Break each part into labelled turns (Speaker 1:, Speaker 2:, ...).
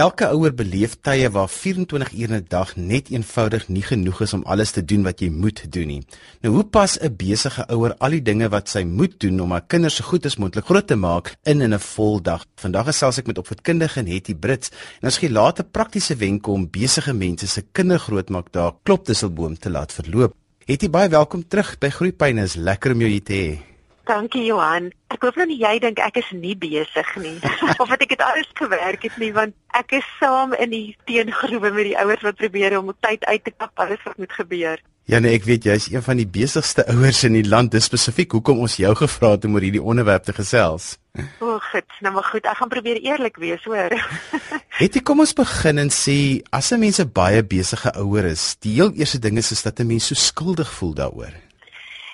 Speaker 1: Elke ouer beleef tye waar 24 ure 'n dag net eenvoudig nie genoeg is om alles te doen wat jy moet doen nie. Nou hoe pas 'n besige ouer al die dinge wat sy moet doen om haar kinders so goed as moontlik groot te maak in in 'n vol dag? Vandag gesels ek met opvoedkundige Hetty Brits en ons gee later praktiese wenke om besige mense se kindergrootmaak daar klopdisselboom te laat verloop. Hetty, baie welkom terug by Groepyne. Is lekker om jou hier te hê.
Speaker 2: Dankie Johan. Ek hoop nou nie jy dink ek is nie besig nie of dat ek dit alles gewerk het nie want ek is saam in die teengroewe met die ouers wat probeer om tyd uit te kap alles wat moet gebeur.
Speaker 1: Ja nee, ek weet jy is een van die besigste ouers in die land. Dis spesifiek hoekom ons jou gevra het om oor hierdie onderwerp te gesels.
Speaker 2: O, goed. Nou maar goed, ek gaan probeer eerlik wees, hoor.
Speaker 1: Het jy kom ons begin en sê as 'n mens 'n baie besige ouer is, die heel eerste ding is is dat 'n mens so skuldig voel daaroor.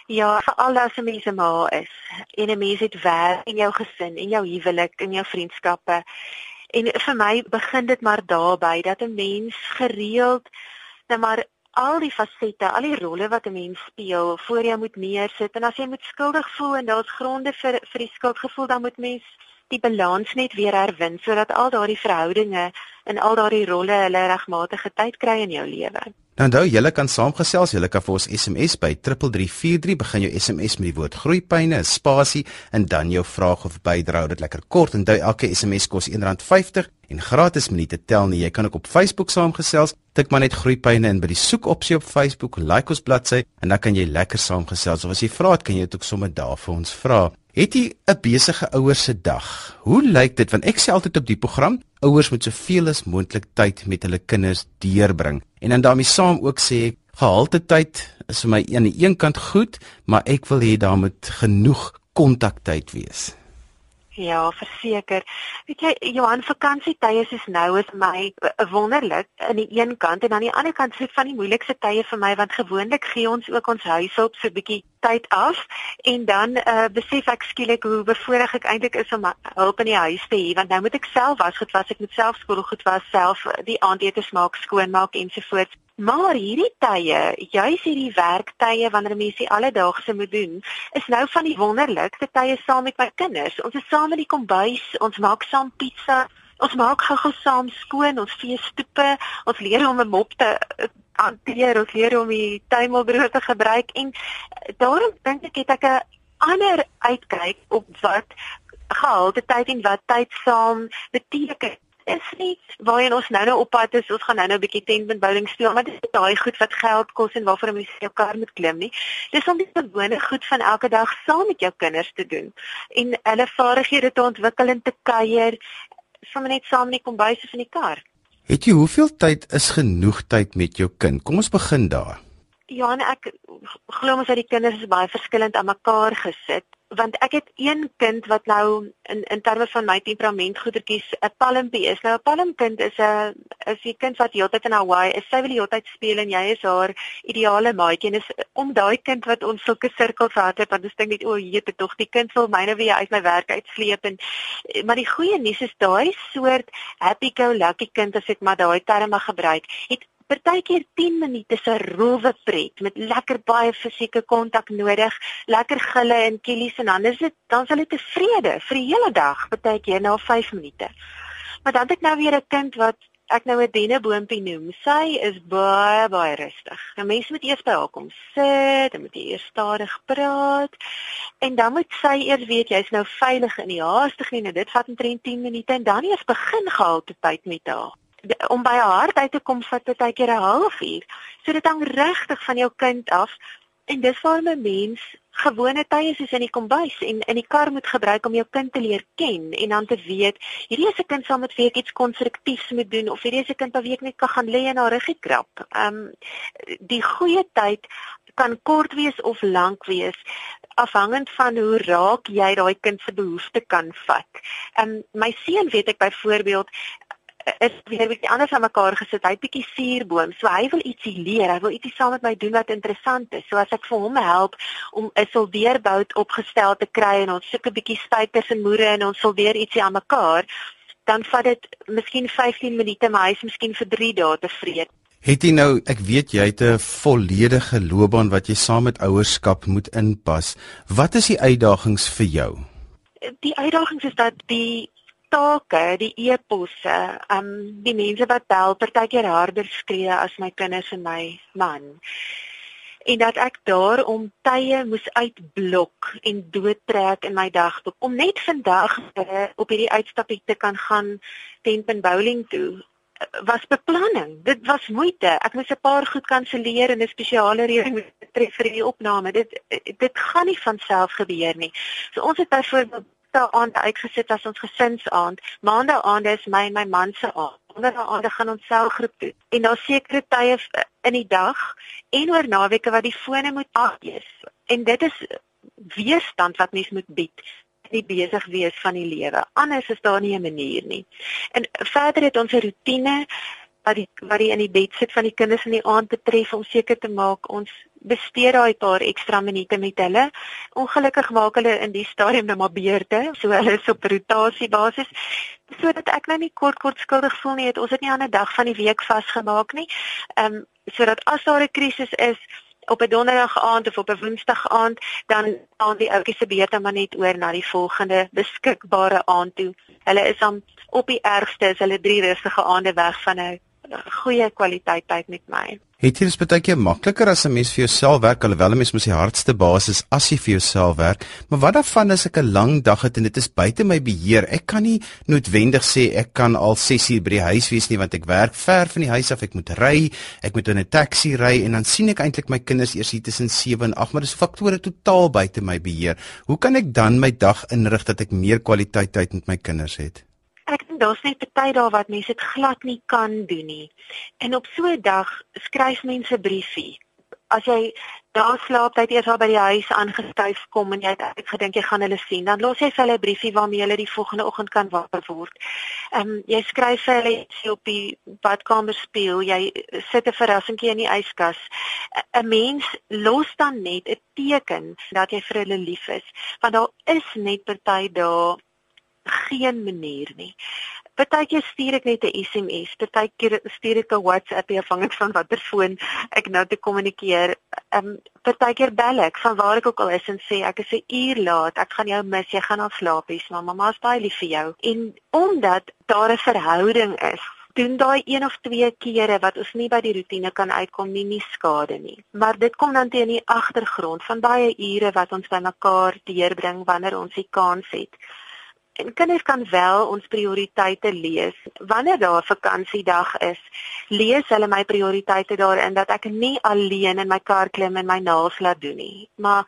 Speaker 2: Ja, veral as 'n mens 'n ma is en 'n mens het werk in jou gesin, in jou huwelik, in jou vriendskappe. En vir my begin dit maar daarby dat 'n mens gereeld net maar al die fasette, al die rolle wat 'n mens speel, voor jy moet neersit en as jy moet skuldig voel en daar's gronde vir vir die skuldgevoel, dan moet mens die balans net weer herwin sodat al daardie verhoudinge en al daardie rolle hulle regmatige tyd kry in jou lewe.
Speaker 1: Nou onthou, julle kan saamgesels, julle kan vir ons SMS by 3343 begin jou SMS met die woord groeipyne, 'n spasie en dan jou vraag of bydrae. Dit lekker kort. Onthou, elke SMS kos R1.50 en gratis minute tel nie. Jy kan ook op Facebook saamgesels. Tik maar net groeipyne in by die soekopsie op Facebook, like ons bladsy en dan kan jy lekker saamgesels. Of as jy vra het, kan jy dit ook sommer daar vir ons vra. Het jy 'n besige ouers se dag? Hoe lyk dit want ek sê altyd op die program, ouers moet soveel as moontlik tyd met hulle kinders deurbring. En dan daarmee saam ook sê ek gehalte tyd is vir my aan die een kant goed, maar ek wil hê daar moet genoeg kontaktyd wees.
Speaker 2: Ja, verseker. Weet jy, Johan, vakansietye is nou is my uh, wonderlik aan die een kant en aan die ander kant sit van die moeilikste tye vir my want gewoonlik gee ons ook ons huishulp so 'n bietjie tyd af en dan uh, besef ek skielik hoe bevoorreg ek eintlik is om hulp in die huis te hê want nou moet ek self wasgoed was, ek moet self skoolgoed was, self die aandete maak, skoonmaak ensovoorts. Maar hierdie tye, juis hierdie werktye wanneer mense die alledaagse moet doen, is nou van die wonderlikste tye saam met my kinders. Ons is saam in die kombuis, ons maak saam pizza, ons maak gou-gou saam skoon, ons vee stoepe, ons leer om 'n mop te eh, hanteer, ons leer om die tuimelbrood te gebruik en daarom dink ek het ek 'n ander uitkyk op wat gehalte tyd en wat tyd saam beteken is nie waarheen ons nou nou op pad is. Ons gaan nou nou 'n bietjie tentpunt bowling speel, maar dit is daai goed wat geld kos en waarvoor jy jou kar moet klim nie. Dis om die gewone goed van elke dag saam met jou kinders te doen en hulle vaardighede te ontwikkel en te kuier sommer net saam in die kombuis of in die kar.
Speaker 1: Het jy hoeveel tyd is genoeg tyd met jou kind? Kom ons begin daar.
Speaker 2: Ja, en ek glo mos dat die kinders is baie verskillend aan mekaar gesit want ek het een kind wat nou in in terme van my temperament goedertjies 'n palmpie is. Nou 'n palmkind is 'n is 'n kind wat heeltyd in Hawaii is. Sy wil die hele tyd speel en jy is haar ideale maatjie. En is om daai kind wat ons sulke sirkels gehad het, want ons dink net o, hier het tog die kind wil myne weer uit my werk uitsleep en maar die goeie nuus is daai soort happy go lucky kind as ek maar daai terme gebruik, het Partykeer 10 minute se rowwe pret met lekker baie fisieke kontak nodig, lekker gille en kielies en dan is dit dan sal dit tevrede vir die hele dag, partykeer na 5 minute. Maar dan het ek nou weer 'n kind wat ek nou 'n denneboompie noem. Sy is baie baie rustig. Nou mense moet eers by haar kom sit, dan moet jy eers stadig praat en dan moet sy eers weet jy's nou veilig in die haastig nie. Nou dit vat omtrent 10 minute en dan eers begin gehalte tyd met haar om by haar hart uit te kom vat dit tydjie 'n halfuur. So dit hang regtig van jou kind af en dis waar 'n mens gewone tye soos in die kombuis en in die kar moet gebruik om jou kind te leer ken en dan te weet hierdie is 'n kind saam met wie ek iets konstruktiefs moet doen of hierdie is 'n kind wat ek net kan gaan lê en haar ruggie krap. Ehm um, die goeie tyd kan kort wees of lank wees afhangend van hoe raak jy daai kind se behoeftes kan vat. Ehm um, my seun weet ek byvoorbeeld is weer bietjie anders aan mekaar gesit. Hy't bietjie suurboom. So hy wil ietsie leer. Hy wil ietsie saam met my doen wat interessant is. So as ek vir hom help om 'n soldeerbout opgestel te kry en ons soek 'n bietjie spykers en moere en ons soldeer ietsie aan mekaar, dan vat dit miskien 15 minute, maar hy's miskien vir 3 dae tevrede.
Speaker 1: Het jy nou, ek weet jy het 'n volledige loopbaan wat jy saam met ouerskap moet inpas. Wat is die uitdagings vir jou?
Speaker 2: Die uitdagings is dat die take, die e-posse, um die mense wat bel, partykeer harder skree as my kinders en my man. En dat ek daarom tye moes uitblok en doodtrek in my dagboek om net vandag op hierdie uitstappie te kan gaan tent bowling toe was beplanning. Dit was moeite. Ek moes 'n paar goed kanselleer en 'n spesiale reëling tref vir die opname. Dit dit gaan nie van self gebeur nie. So ons het byvoorbeeld daai aand uitgesit as ons gesinsaand. Maandag aand is my en my man se aand. Donderdag aand gaan ons selgroep toe. En daar sekere tye in die dag en oor naweke wat die fone moet afwees. En dit is weerstand wat mens moet bied nie besig wees van die lewe. Anders is daar nie 'n manier nie. En verder het ons 'n rotine wat die wat die in die bed sit van die kinders in die aand betref om seker te maak ons bestee daai paar ekstra minute met hulle. Ongelukkig maak hulle in die stadium nou maar beurte, so hulle is op rotasie basis sodat ek nou nie kort kort skuldig voel nie. Het ons het nie aan 'n dag van die week vasgemaak nie. Ehm um, sodat as daar 'n krisis is, op 'n donderdag aand of op 'n woensdag aand dan aan die ouetjie se beurt maar net oor na die volgende beskikbare aand toe. Hulle is dan op die ergste is hulle drie rustige aande weg van 'n goeie kwaliteit tyd met my.
Speaker 1: Het jy dit baie keer makliker as 'n mens vir jouself werk alhoewel 'n mens mos die hardste basis as jy vir jouself werk, maar wat daarvan as ek 'n lang dag het en dit is buite my beheer? Ek kan nie noodwendig sê ek kan al 6 uur by die huis wees nie want ek werk ver van die huis af, ek moet ry, ek moet in 'n taxi ry en dan sien ek eintlik my kinders eers hier tussen 7 en 8, maar dis faktore totaal buite my beheer. Hoe kan ek dan my dag inrig dat ek meer kwaliteit tyd met my kinders het?
Speaker 2: Daar's net party daar wat mense dit glad nie kan doen nie. En op so 'n dag skryf mense briefie. As jy daar slaap tyd eers al by die huis aangestuif kom en jy het gedink jy gaan hulle sien, dan los jy vir hulle 'n briefie waarmee hulle die volgende oggend kan wakker word. Ehm um, jy skryf vir hulle ietsie op die badkamer speel, jy sit 'n verrassingkie in die yskas. 'n Mens los dan net 'n teken dat jy vir hulle lief is, want daar is net party dae geen manier nie. Partykeer stuur ek net 'n SMS, partykeer stuur ek 'n WhatsApp afhangend van watter foon ek nou te kommunikeer. Ehm um, partykeer bel ek van waar ek ook al is en sê ek is 'n uur laat, ek gaan jou mis, jy gaan al slaap, hys, maar mamma is baie lief vir jou. En omdat daar 'n verhouding is, doen daai een of twee kere wat ons nie by die rotine kan uitkom nie, nie skade nie. Maar dit kom dan teen die agtergrond van baie ure wat ons by mekaar deurbring wanneer ons die kans het en kinders kan wel ons prioriteite lees. Wanneer daar vakansiedag is, lees hulle my prioriteite daarin dat ek nie alleen in my kar klim en my naels laat doen nie, maar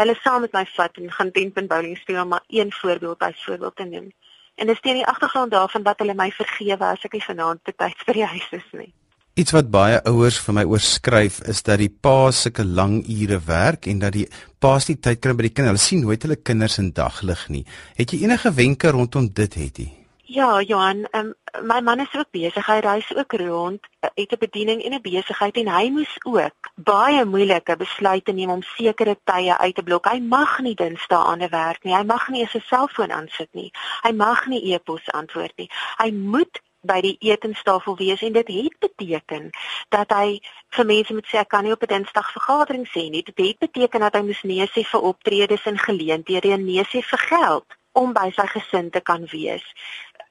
Speaker 2: hulle saam met my vat en gaan tenpin bowling speel om maar een voorbeeld as voorbeeld te noem. En dis teen die agtergrond daarvan dat hulle my vergewe as ek nie vanaand betyds by die huis is nie.
Speaker 1: Iets wat baie ouers vir my oorskryf is dat die pa sulke lang ure werk en dat die pa's nie tyd kry by die kinders. Hulle sien nooit hulle kinders in daglig nie. Het jy enige wenke rondom dit het jy?
Speaker 2: Ja, Johan, um, my man is ook besig. Hy reis ook rond, het 'n bediening en 'n besigheid en hy moes ook baie moeilike besluite neem om sekere tye uit te blok. Hy mag nie dinsdae aan die werk nie. Hy mag nie sy selfoon aansit nie. Hy mag nie e-pos antwoord nie. Hy moet by die etenstafel wees en dit het beteken dat hy vir mense moet sê ek kan nie op 'n Dinsdag vergadering sê nie. Dit het beteken dat hy moes nee sê vir optredes en geleenthede en nee sê vir geld om by sy gesin te kan wees.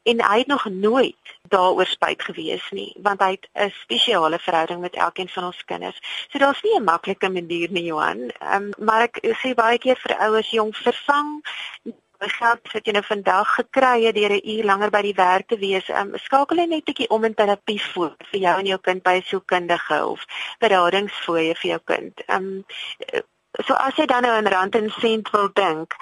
Speaker 2: En hy het nog nooit daaroor spyt gewees nie, want hy het 'n spesiale verhouding met elkeen van ons kinders. So daar's nie 'n maklike manier nie, Johan. Um, maar ek sê baie keer vir ouers jong vervang geld wat jy nou vandag gekry het deur 'n uur langer by die werk te wees, um, skakel jy net 'n bietjie om in terapie voor vir jou en jou kind by 'n sielkundige of beradingsfooie vir jou kind. Um so as jy dan nou in rand en sent wil dink,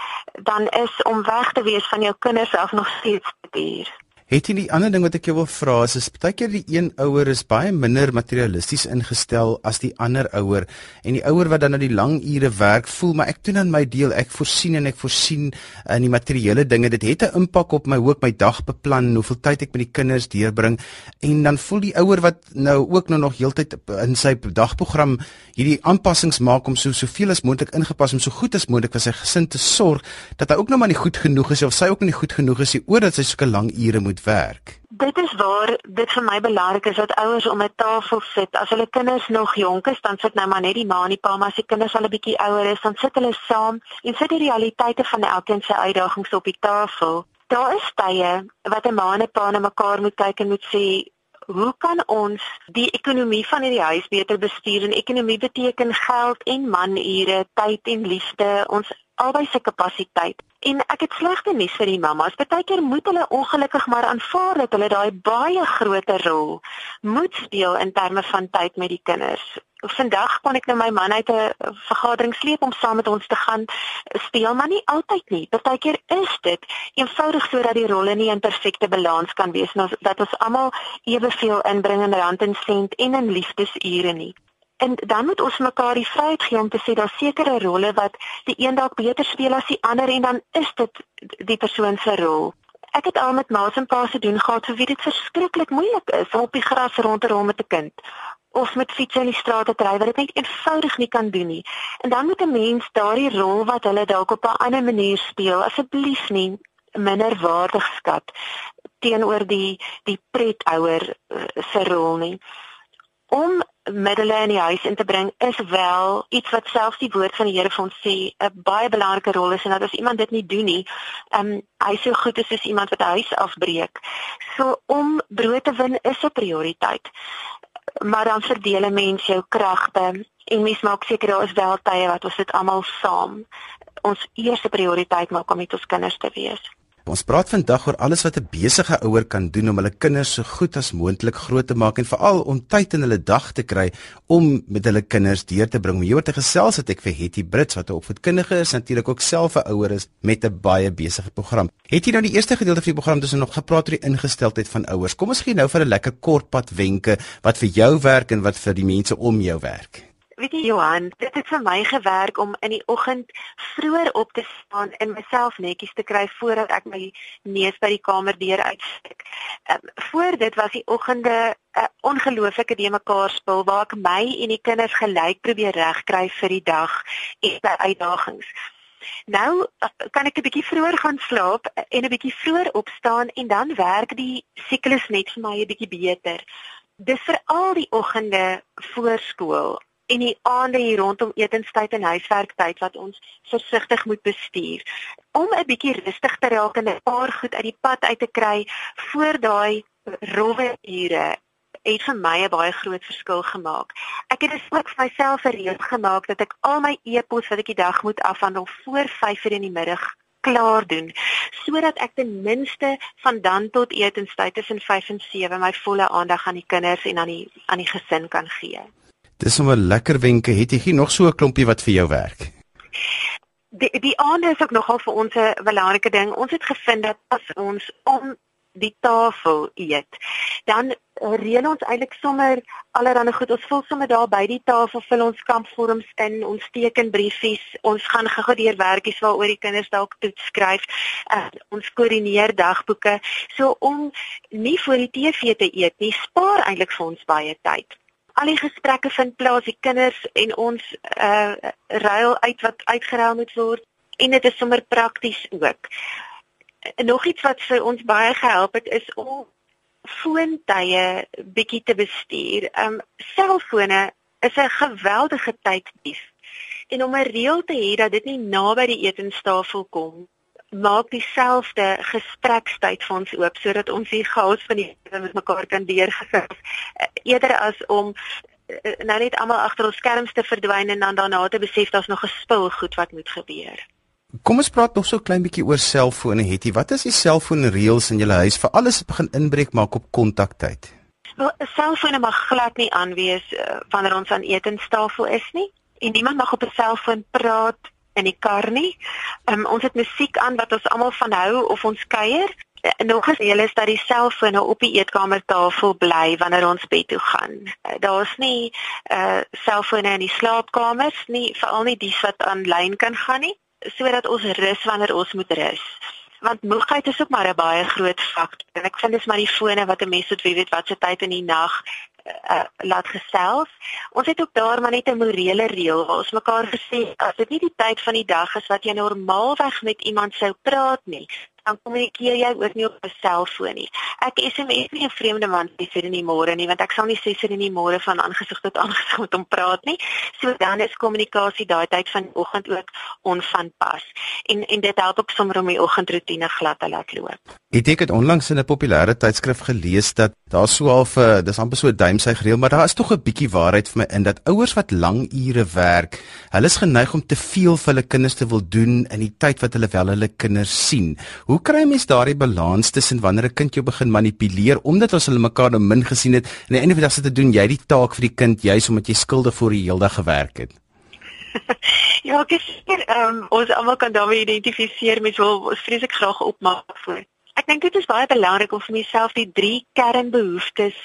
Speaker 2: dan is om weg te wees van jou kinders af nog steeds duur.
Speaker 1: Het jy die ander ding wat ek jou wil vra is is baie keer die een ouer is baie minder materialisties ingestel as die ander ouer. En die ouer wat dan nou die lang ure werk voel maar ek doen aan my deel ek voorsien en ek voorsien in die materiële dinge. Dit het 'n impak op my hoe ek my dag beplan hoeveel tyd ek met die kinders deurbring. En dan voel die ouer wat nou ook nou nog heeltyd in sy dagprogram hierdie aanpassings maak om so soveel as moontlik ingepas om so goed as moontlik vir sy gesin te sorg dat hy ook nou maar nie goed genoeg is of sy ook nie goed genoeg is oor dat sy 'n lang ure moet moet werk.
Speaker 2: Dit is waar dit vir my belangrik is dat ouers om 'n tafel sit. As hulle kinders nog jonk is, dan sit nou maar net die ma en die pa, maar as die kinders al 'n bietjie ouer is, dan sit hulle saam en sit die realiteite van elkeen se uitdagings op die tafel. Daar is tye wat 'n ma en 'n pa na mekaar moet kyk en moet sê hoe kan ons die ekonomie van hierdie huis beter bestuur en ekonomie beteken geld en manure, tyd en liefde, ons albei se kapasiteit. En ek het slegte nuus vir die mammas. Partykeer moet hulle ongelukkig maar aanvaar dat hulle daai baie groot rol moet speel in terme van tyd met die kinders. Vandag kon ek nou my man uit 'n vergadering sleep om saam met ons te gaan speel, maar nie altyd nie. Partykeer is dit eenvoudig sodat die rolle nie in perfekte balans kan wees nie, dat ons almal eweveel inbring in rand en sent en in liefdesure nie. En dan moet ons mekaar die vryheid gee om te sê daar sekerre rolle wat die een dalk beter speel as die ander en dan is dit die persoon se rol. Ek het al met ma's en pa's te doen gehad vir wie dit verskriklik moeilik is om op die gras rond te rol met 'n kind of met fiets in die straat te ry wat dit net eenvoudig nie kan doen nie. En dan moet 'n mens daardie rol wat hulle dalk op 'n ander manier speel asseblief nie minder waardig skat teenoor die die pretouer uh, se rol nie om middele in die huis in te bring is wel iets wat selfs die woord van die Here vir ons sê 'n baie belangrike rol is en dat as iemand dit nie doen nie, ehm um, hy so goed is as iemand wat 'n huis afbreek. So om brood te win is 'n prioriteit. Maar dan verdeel 'n mens jou kragte en mens maak seker daar is wel tye wat ons dit almal saam ons eerste prioriteit maak om met ons kinders te wees.
Speaker 1: Ons praat vandag oor alles wat 'n besige ouer kan doen om hulle kinders so goed as moontlik groot te maak en veral om tyd in hulle dag te kry om met hulle kinders deur te bring. Hieroor te gesels het ek vir Hetty Brits wat 'n opvoedkundige is, natuurlik ook self 'n ouer is met 'n baie besige program. Het jy nou die eerste gedeelte van die program tussen nog gepraat oor die ingesteldheid van ouers? Kom ons gee nou vir 'n lekker kort pad wenke wat vir jou werk en wat vir die mense om jou werk.
Speaker 2: Weet jy Johan, dit het vir my gewerk om in die oggend vroeër op te staan en myself netjies te kry voordat ek my neus by die kamerdeur uitsteek. Um, voor dit was die oggende 'n uh, ongelooflike de mekaar spul waar ek my en die kinders gelyk probeer regkry vir die dag en die uitdagings. Nou kan ek 'n bietjie vroeër gaan slaap en 'n bietjie vroeër opstaan en dan werk die siklus net vir my 'n bietjie beter. Dis vir al die oggende voor skool en die aande hier rondom etenstyd en huiswerktyd wat ons versigtig moet bestuur om 'n bietjie rustig te raak en 'n paar goed uit die pad uit te kry voor daai rowwe ure het vir my 'n baie groot verskil gemaak. Ek het dit ook vir myself gereed gemaak dat ek al my e-pos wat ek die dag moet afhandel voor 5:00 in die middag klaar doen sodat ek ten minste van dan tot etenstyd tussen 5 en 7 my volle aandag aan die kinders en aan die aan die gesin kan gee.
Speaker 1: Dis sommer lekker wenke. Het jy nog so 'n klompie wat vir jou werk?
Speaker 2: Die die ander is ook nogal vir ons 'n belangrike ding. Ons het gevind dat as ons om die tafel eet, dan reën ons eintlik sommer allerlei goed. Ons vul sommer daar by die tafel vir ons kampvorms in, ons teken briefies, ons gaan gou-gou deur werkies waaroor die kinders dalk toets skryf. Uh, ons koördineer dagboeke. So om nie voor die TV te eet nie, spaar eintlik vir ons baie tyd al die gesprekke vind plaas, die kinders en ons uh ruil uit wat uitgeruil moet word en dit is sommer prakties ook. Nog iets wat vir ons baie gehelp het is om foontye bietjie te bestuur. Um selfone is 'n geweldige tyddief. En om 'n reël te hê dat dit nie naby die etenstafel kom maak dieselfde gesprekstyd vir ons oop sodat ons hier chaos van die lewe met mekaar kan deurgesit eh, eerder as om eh, nou net almal agter ons skerms te verdwyn en dan daarna te besef daar's nog 'n spil goed wat moet gebeur.
Speaker 1: Kom ons praat nog so klein bietjie oor selfone Hetty. Wat is die selfoonreëls in julle huis vir alles wat begin inbreek maak op kontaktyd?
Speaker 2: Wel, 'n selfoon mag glad nie aanwees uh, wanneer ons aan etenstafel is nie. En niemand mag op 'n selfoon praat in die kar nie. Um, ons het musiek aan wat ons almal van hou of ons kuier. En nog eens hulle is dat die selfone op die eetkamertafel bly wanneer ons bed toe gaan. Uh, Daar's nie uh selfone in die slaapkamers nie, veral nie die wat aanlyn kan gaan nie, sodat ons rus wanneer ons moet rus. Want moegheid is ook maar 'n baie groot faktor. En ek vind dis maar die fone wat 'n mens moet weet wat se tyd in die nag uh, laat gesels. Ons het ook daar maar net 'n morele reël waar ons mekaar gesê as dit nie die tyd van die dag is wat jy normaalweg met iemand sou praat nie, dan kommunikeer jy ook nie op 'n selfoon nie. Ek SMS nie 'n vreemde man sê vir in die môre nie, want ek sal nie vir in die môre van aangesig tot aangesig met hom praat nie. So dan is kommunikasie daai tyd van die oggend ook onvanpas. En en dit help ook sommer om die oggendroetine glad te laat loop.
Speaker 1: Ek het dit onlangs in 'n populêre tydskrif gelees dat daar so half 'n uh, dis amper so 'n duimsuig reël, maar daar is tog 'n bietjie waarheid vir my in dat ouers wat lang ure werk, hulle is geneig om te veel vir hulle kinders te wil doen in die tyd wat hulle wel hulle kinders sien. Hoe Hoe kry mens daardie balans tussen wanneer 'n kind jou begin manipuleer omdat ons hulle mekaar nou min gesien het en aan die einde van die dag sit te doen jy die taak vir die kind juis omdat jy skuldig vir die dag gewerk het?
Speaker 2: ja, ek sê um, ons almal kan daarmee identifiseer met wel vreeslik graag opmaak voor. Ek dink dit is baie belangrik om vir myself die drie kernbehoeftes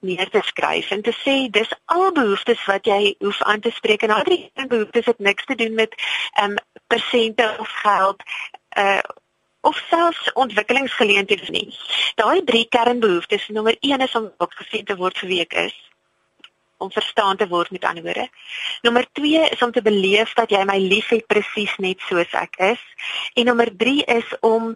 Speaker 2: neer te skryf en te sê dis al behoeftes wat jy hoef aan te spreek en al drie behoeftes het niks te doen met ehm um, persente of geld uh of selfs ontwikkelingsgeleenthede nie. Daai drie kernbehoeftes, nommer 1 is om gesien te word vir wie ek is om verstaan te word met ander woorde. Nommer 2 is om te beleef dat jy my liefhet presies net soos ek is. En nommer 3 is om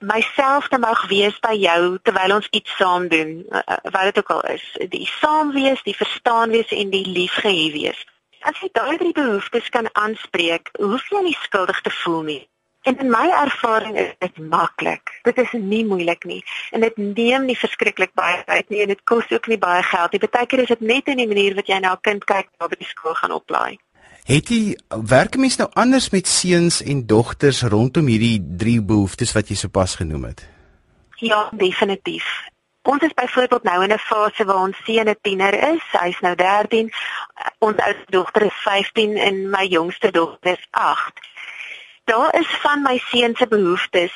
Speaker 2: myself te mag wees by jou terwyl ons iets saam doen, uh, wat dit ook al is. Die saam wees, die verstaan wees en die liefgehê wees. As jy daai drie behoeftes kan aanspreek, hoef jy nie skuldig te voel nie. En in my ervaring is dit maklik. Dit is nie moeilik nie en dit neem nie verskriklik baie tyd nie en dit kos ook nie baie geld nie. Partykeer is dit net in die manier wat jy na 'n kind kyk waar by die skool gaan oplaai.
Speaker 1: Het jy werk mens nou anders met seuns en dogters rondom hierdie drie behoeftes wat jy sopas genoem het?
Speaker 2: Ja, definitief. Ons is byvoorbeeld nou in 'n fase waar ons seun 'n tiener is. Hy's nou 13. Ons oudste dogter is 15 en my jongste dogter is 8 daar is van my seun se behoeftes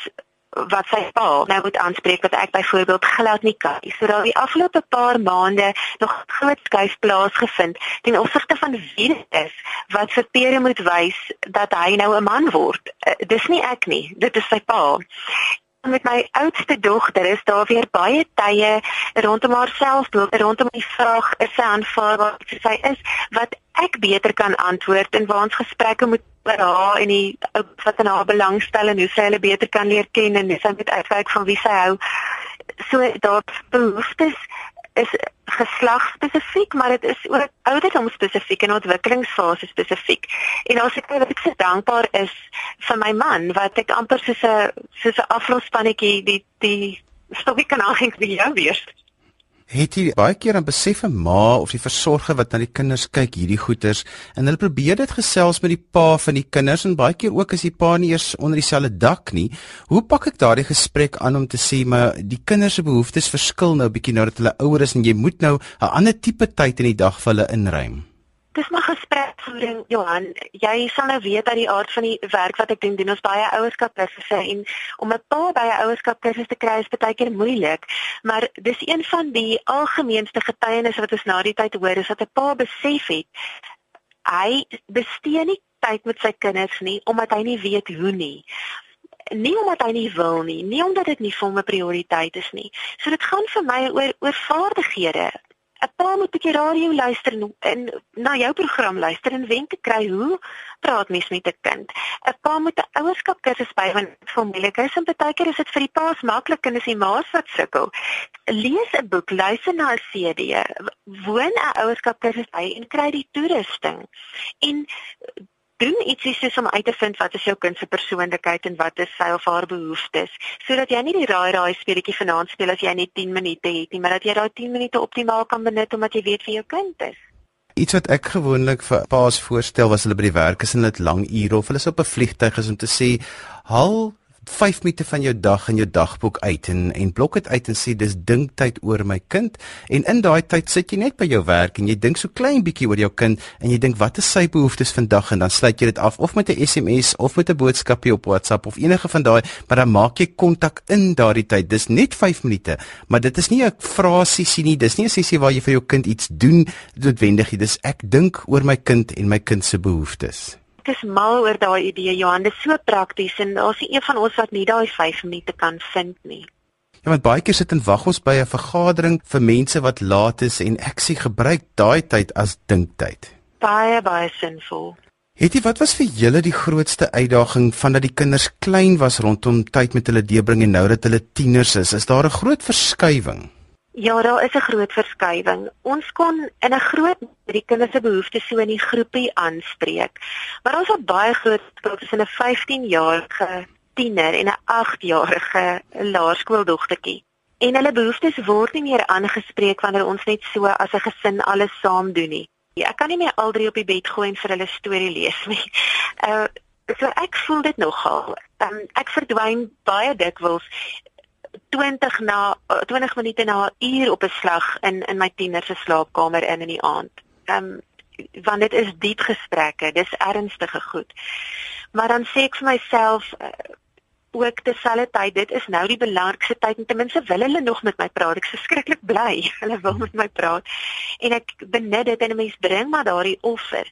Speaker 2: wat sy pa nou moet aanspreek wat ek byvoorbeeld glad nie kan. So daar die afgelope paar maande nog groot skuif plaasgevind ten opsigte van wie dit is wat vir Pere moet wys dat hy nou 'n man word. Uh, dis nie ek nie, dit is sy pa met my oudste dogter is daar weer baie tye rondom haarself rondom die vraag is sy aanvaarbaar vir sy is wat ek beter kan antwoord en waar ons gesprekke moet oor haar en die wat in haar belangstel en hoe sy hulle beter kan leer ken en sy met uitwerk van wie sy hou so daar behoeftes is geslag spesifiek, maar dit is ook ouderdom spesifiek en ontwikkelingsfase spesifiek. En as ek ek so dankbaar is vir my man wat ek amper soos 'n soos 'n aflospannetjie die die stokkie kan vir jou weer.
Speaker 1: Het jy baie keer aan besef 'n ma of die versorger wat na die kinders kyk hierdie goeters en hulle probeer dit gesels met die pa van die kinders en baie keer ook as die pa nie eers onder dieselfde dak nie. Hoe pak ek daardie gesprek aan om te sê maar die kinders se behoeftes verskil nou bietjie nou dat hulle ouer is en jy moet nou 'n ander tipe tyd in die dag vir hulle inruim?
Speaker 2: Dis maar gesprekvoering Johan. Jy sal nou weet dat die aard van die werk wat ek doen doen ons baie ouerskapkursusse en om 'n pa by 'n ouerskapkursus te kry is baie keer moeilik. Maar dis een van die algemeenste getuienisse wat ons na die tyd hoor is dat 'n pa besef het hy bestee nie tyd met sy kinders nie omdat hy nie weet hoe nie nie omdat hy nie wil nie, nie omdat dit nie vir hom 'n prioriteit is nie. So dit gaan vir my oor oor vaardighede. 'n pa moet 'n bietjie radio luister en, en na jou program luister en wenke kry hoe praat mens met 'n kind. 'n Pa moet 'n ouerskap kursus by want familiek is en baie keer is dit vir die pa's maklik en is die ma's wat sukkel. Lees 'n boek, luister na 'n CD, woon 'n ouerskap kursus by en kry die toerusting. En doen ietsie soos om uit te vind wat is jou kind se persoonlikheid en wat is sy of haar behoeftes sodat jy nie die raai raai speletjie vanaand speel as jy net 10 minute het nie maar dat jy daai 10 minute optimaal kan benut omdat jy weet wie jou kind is.
Speaker 1: Iets wat ek gewoonlik vir paas voorstel was hulle by die werk is en dit lang ure of hulle is op 'n vliegtyg is om te sê haal 5 minute van jou dag in jou dagboek uit. En en blok dit uit en sê dis dinktyd oor my kind. En in daai tyd sit jy net by jou werk en jy dink so klein bietjie oor jou kind en jy dink wat is sy behoeftes vandag? En dan sluit jy dit af of met 'n SMS of met 'n boodskapie op WhatsApp of enige van daai maar dan maak jy kontak in daardie tyd. Dis net 5 minute maar dit is nie 'n frasie nie. Dis nie 'n sessie waar jy vir jou kind iets doen noodwendig dis ek dink oor my kind en my kind se behoeftes
Speaker 2: ek is mal oor daai idee Johan, dit is so prakties en daar's nie een van ons wat nie daai 5 minute kan vind nie.
Speaker 1: Ja, want baie keer sit en wag ons by 'n vergadering vir mense wat laat is en ek sê gebruik daai tyd as dinktyd.
Speaker 2: Baie baie sinvol.
Speaker 1: Hetty, wat was vir julle die grootste uitdaging van dat die kinders klein was rondom tyd met hulle deurbring en nou dat hulle tieners is? Is daar 'n groot verskywing?
Speaker 2: Ja, daar is 'n groot verskywing. Ons kon in 'n groot die kinders se behoeftes so in die groepie aanspreek. Maar ons het baie groot verskil tussen 'n 15-jarige tiener en 'n 8-jarige laerskooldogtertjie. En hulle behoeftes word nie meer aangespreek wanneer ons net so as 'n gesin alles saam doen nie. Ja, ek kan nie meer al drie op die bed gooi en vir hulle storie lees nie. Uh so ek voel dit nogal. Um, ek verdwyn baie dikwels 20 na 20 uh, minute na 'n uur op 'n slag in in my tiener se slaapkamer in in die aand. Ehm um, want dit is diep gesprekke, dis ernstige goed. Maar dan sê ek vir myself uh, ook terselfdertyd dit is nou die belangrikste tyd en ten minste wil hulle nog met my praat. Ek is verskriklik bly hulle wil met my praat. En ek benut dit en 'n mens bring maar daardie offer.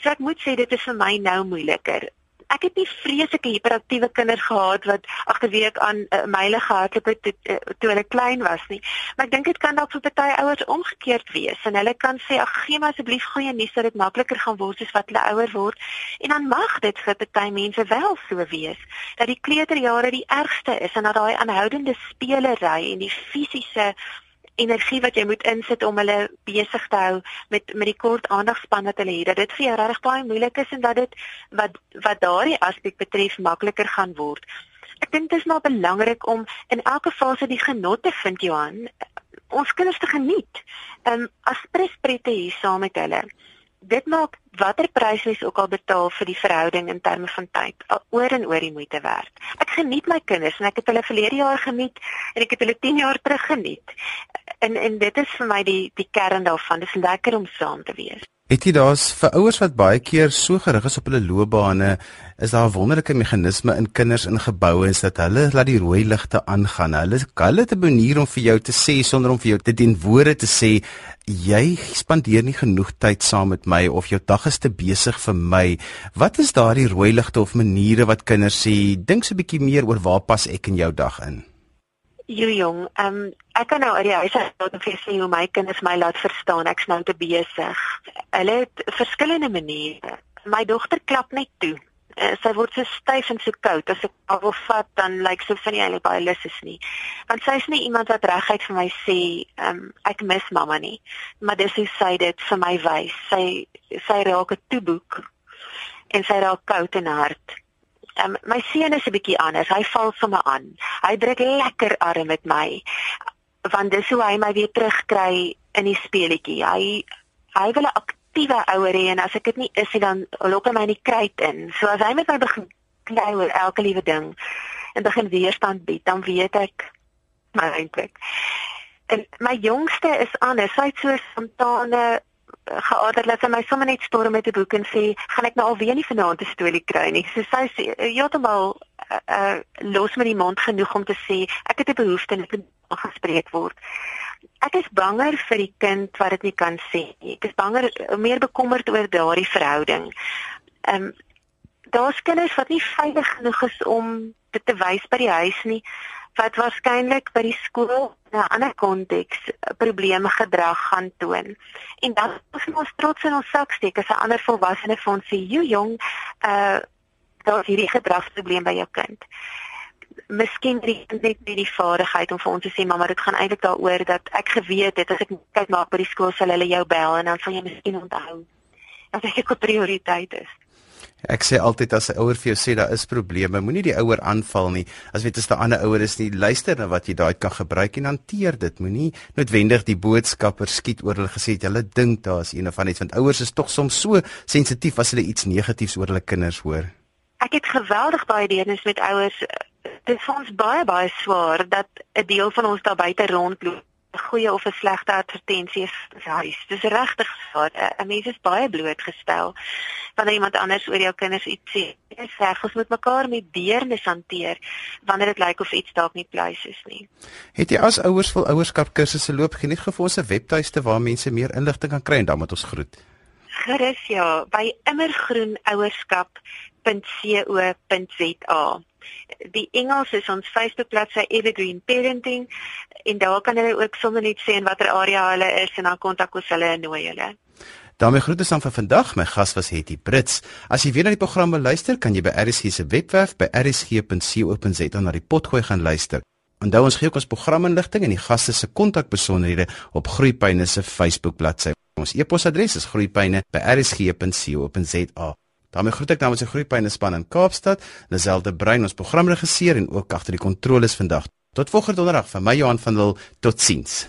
Speaker 2: So ek moet sê dit is vir my nou moeiliker ek het nie vreeslike hiperaktiewe kinders gehad wat agterweek aan 'n uh, myle gehardloop het toe, uh, toe hulle klein was nie. Maar ek dink dit kan dalk vir party ouers omgekeerd wees en hulle kan sê ag gee my asseblief goeie nuus dat dit makliker gaan word soos wat hulle ouer word. En dan mag dit vir party mense wel so wees dat die kleuterjare die ergste is en dat daai aanhoudende spelery en die fisiese energie wat jy moet insit om hulle besig te hou met met die kort aandagspan wat hulle het dat dit vir jou regtig baie moeilik is en dat dit wat wat daardie aspek betref makliker gaan word. Ek dink dit is maar belangrik om in elke fase die genot te vind Johan ons kinders te geniet. Ehm um, as presprette hier saam met hulle dit maak watter prys jy ook al betaal vir die verhouding in terme van tyd oor en oor die moeite werd. Ek geniet my kinders en ek het hulle verlede jaar geniet en ek het hulle 10 jaar terug geniet. En en dit is vir my die die kern daarvan. Dit is lekker om saam te wees.
Speaker 1: Jy daar's vir ouers wat baie keer so gerig is op hulle loopbane, is daar 'n wonderlike meganisme in kinders ingebou is dat hulle laat die rooi ligte aangaan. Hulle hulle het 'n manier om vir jou te sê sonder om vir jou te dien woorde te sê jy spandeer nie genoeg tyd saam met my of jou dag is te besig vir my. Wat is daardie rooi ligte of maniere wat kinders sê dink so 'n bietjie meer oor waar pas ek in jou dag in?
Speaker 2: Jo jong, ehm um, ek kan nou uit die huis uit net vir sê hoe my kinders my laat verstaan ek's nou te besig. Hulle het verskillende maniere. My dogter klap net toe. Uh, sy word so styf en so koud as ek haar wil vat dan lyk like, sy van nie eintlik baie lus is nie. Want sy is nie iemand wat reguit vir my sê, ehm um, ek mis mamma nie. Maar dis hoe sy dit vir my wys. Sy sy raak 'n toeboek en sy raak koud en hard. Um, my seun is 'n bietjie anders. Hy val sommer aan. Hy druk lekker arm met my. Want dis hoe hy my weer terugkry in die speletjie. Hy hy wil 'n aktiewe ouer hê en as ek dit nie is nie dan lok hy my in die kruit in. So as hy met my begin klei oor elke liewe ding en begin weerstand bied, dan weet ek my eintlik. En my jongste is anders. Sy't so spontane georder dat sy my sommer net storm met 'n boek en sê, "Gaan ek nou alweer nie vanaand 'n storie kry nie." So sy sê, "Heeltemal uh, uh los met die mond genoeg om te sê, ek het 'n behoefte en ek moet gespreek word." Ek is banger vir die kind wat dit nie kan sê nie. Ek is banger meer bekommerd oor daardie verhouding. Ehm um, daar's kinders wat nie veilig genoeg is om dit te wys by die huis nie wat waarskynlik by die skool in 'n ander konteks probleme gedrag gaan toon. En dan is ons trots in ons sak steek as 'n ander volwassene vir ons sê, "Jy jong, uh daar's hierdie gedragsprobleem by jou kind." Miskien het hy net nie die vaardigheid om vir ons te sê, "Mamma, dit gaan eintlik daaroor dat ek geweet het as ek kyk maar by die skool sal hulle jou bel en dan sal jy miskien onthou." Dat dit 'n prioriteit is.
Speaker 1: Ek sê altyd as 'n ouer vir jou sê daar is probleme, moenie die ouer aanval nie. As weet as 'n ander ouer is nie, luister na wat jy daai kan gebruik en hanteer dit. Moenie noodwendig die boodskapper skiet oor hulle gesê het hulle dink daar's een of ander iets want ouers is tog soms so sensitief as hulle iets negatiefs oor hulle kinders hoor.
Speaker 2: Ek het geweldig baie deernis met ouers. Dit is vir ons baie baie swaar dat 'n deel van ons daar buite rondloop goeie of 'n slegte advertensie is huis. Dis regtig so. 'n Mens is baie blootgestel wanneer iemand anders oor jou kinders iets sê. Dit sê ons moet mekaar met deernis hanteer wanneer dit lyk of iets dalk nie pleis is nie.
Speaker 1: Het jy as ouers wil ouerskap kursusse loop geniet gefos 'n webtuiste waar mense meer inligting kan kry en dan moet ons groet.
Speaker 2: Gerus ja, by immergroenouerskap.co.za. Die Engels is ons Facebook bladsy Evergreen Parenting en daar kan hulle ook sommer net sê in watter area hulle is en dan kontak ons hulle en nooi hulle.
Speaker 1: daarmee groet ons aan vir vandag. My gas was Hetty Brits. As jy weer na die program wil luister, kan jy by RSG se webwerf by rsg.co.za na die potgooi gaan luister. Onthou ons gee ook ons programinligting en die gaste se kontakbesonderhede op Groepyne se Facebook bladsy. Ons e-posadres is groepyne@rsg.co.za. daarmee groet ek namens die Groepyne span in Kaapstad, Lazelle Brein ons programregisseur en ook agter die kontroles vandag. Tot volgende donderdag van my Johan van Lille. Totsiens.